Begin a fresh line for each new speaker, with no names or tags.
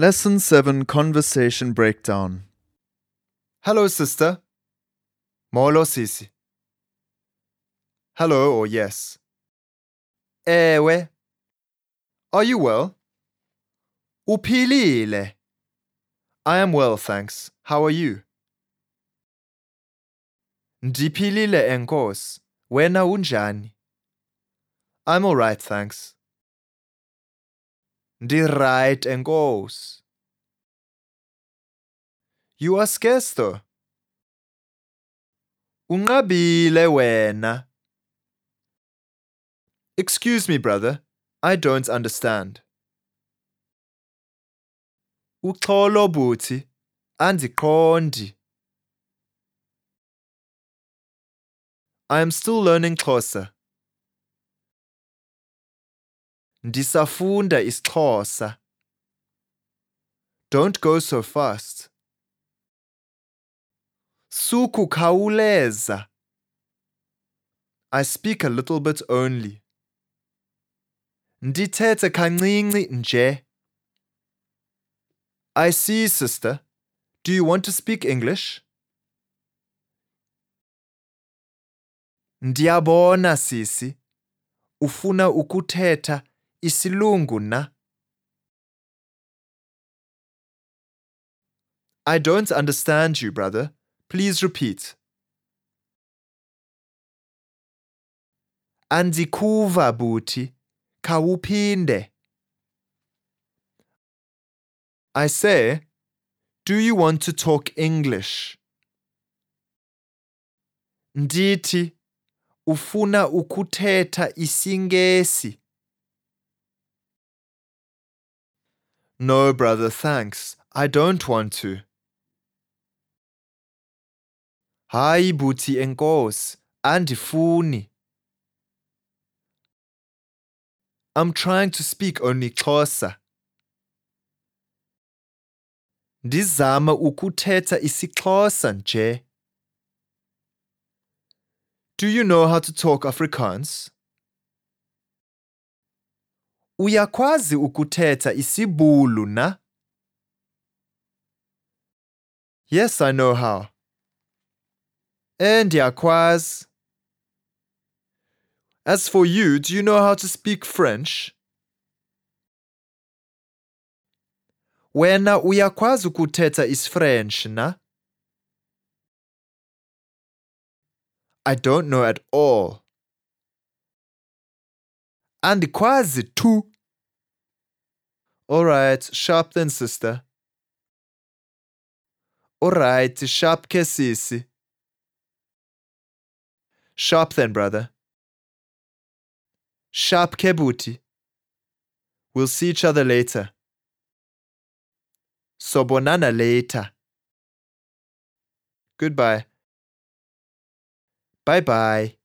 Lesson 7 Conversation Breakdown.
Hello, sister. Molo, sisi. Hello or yes. Eh, Ewe. Are you well? Uphilile. I am well, thanks. How are you? Ndiphilile enkosi. Wena unjani? I'm all right, thanks. Ndi-right enkosi. You are scarce. Unqabile wena. Excuse me, brother. I don't understand. Uxolo bhuti, andiqondi. I am still learning Xhosa. Ndisafunda isiXhosa. Don't go so fast. Suku Sukukhawuleza. I speak a little bit only. Ndithethe kancinci nje. I see, sister. Do you want to speak English? Ndiyabona sisi. Ufuna ukuthetha isilungu na? I don't understand you, brother. Please repeat. Andikuva bhuti. Khawuphinde. I say, do you want to talk English? Ndithi ufuna ukuthetha isiNgesi. No, brother, thanks. I don't want to. Hayi bhuti enkosi, andifuni. I'm trying to speak only Xhosa. Ndizama ukuthetha isiXhosa nje. Do you know how to talk Afrikaans? Uyakwazi ukuthetha isibhulu na? Yes, I know how. And ndiyakwazi. As for you, do you know how to speak French? Wena uyakwazi ukuthetha isiFrench na? I don't know at all. And Andikwazi tu. All right, sharp then, sister. All right, sharp ke. Sharp then, brother. Sharp ke bhuti. We'll see each other later. Sobonana later. Goodbye. Bye bye.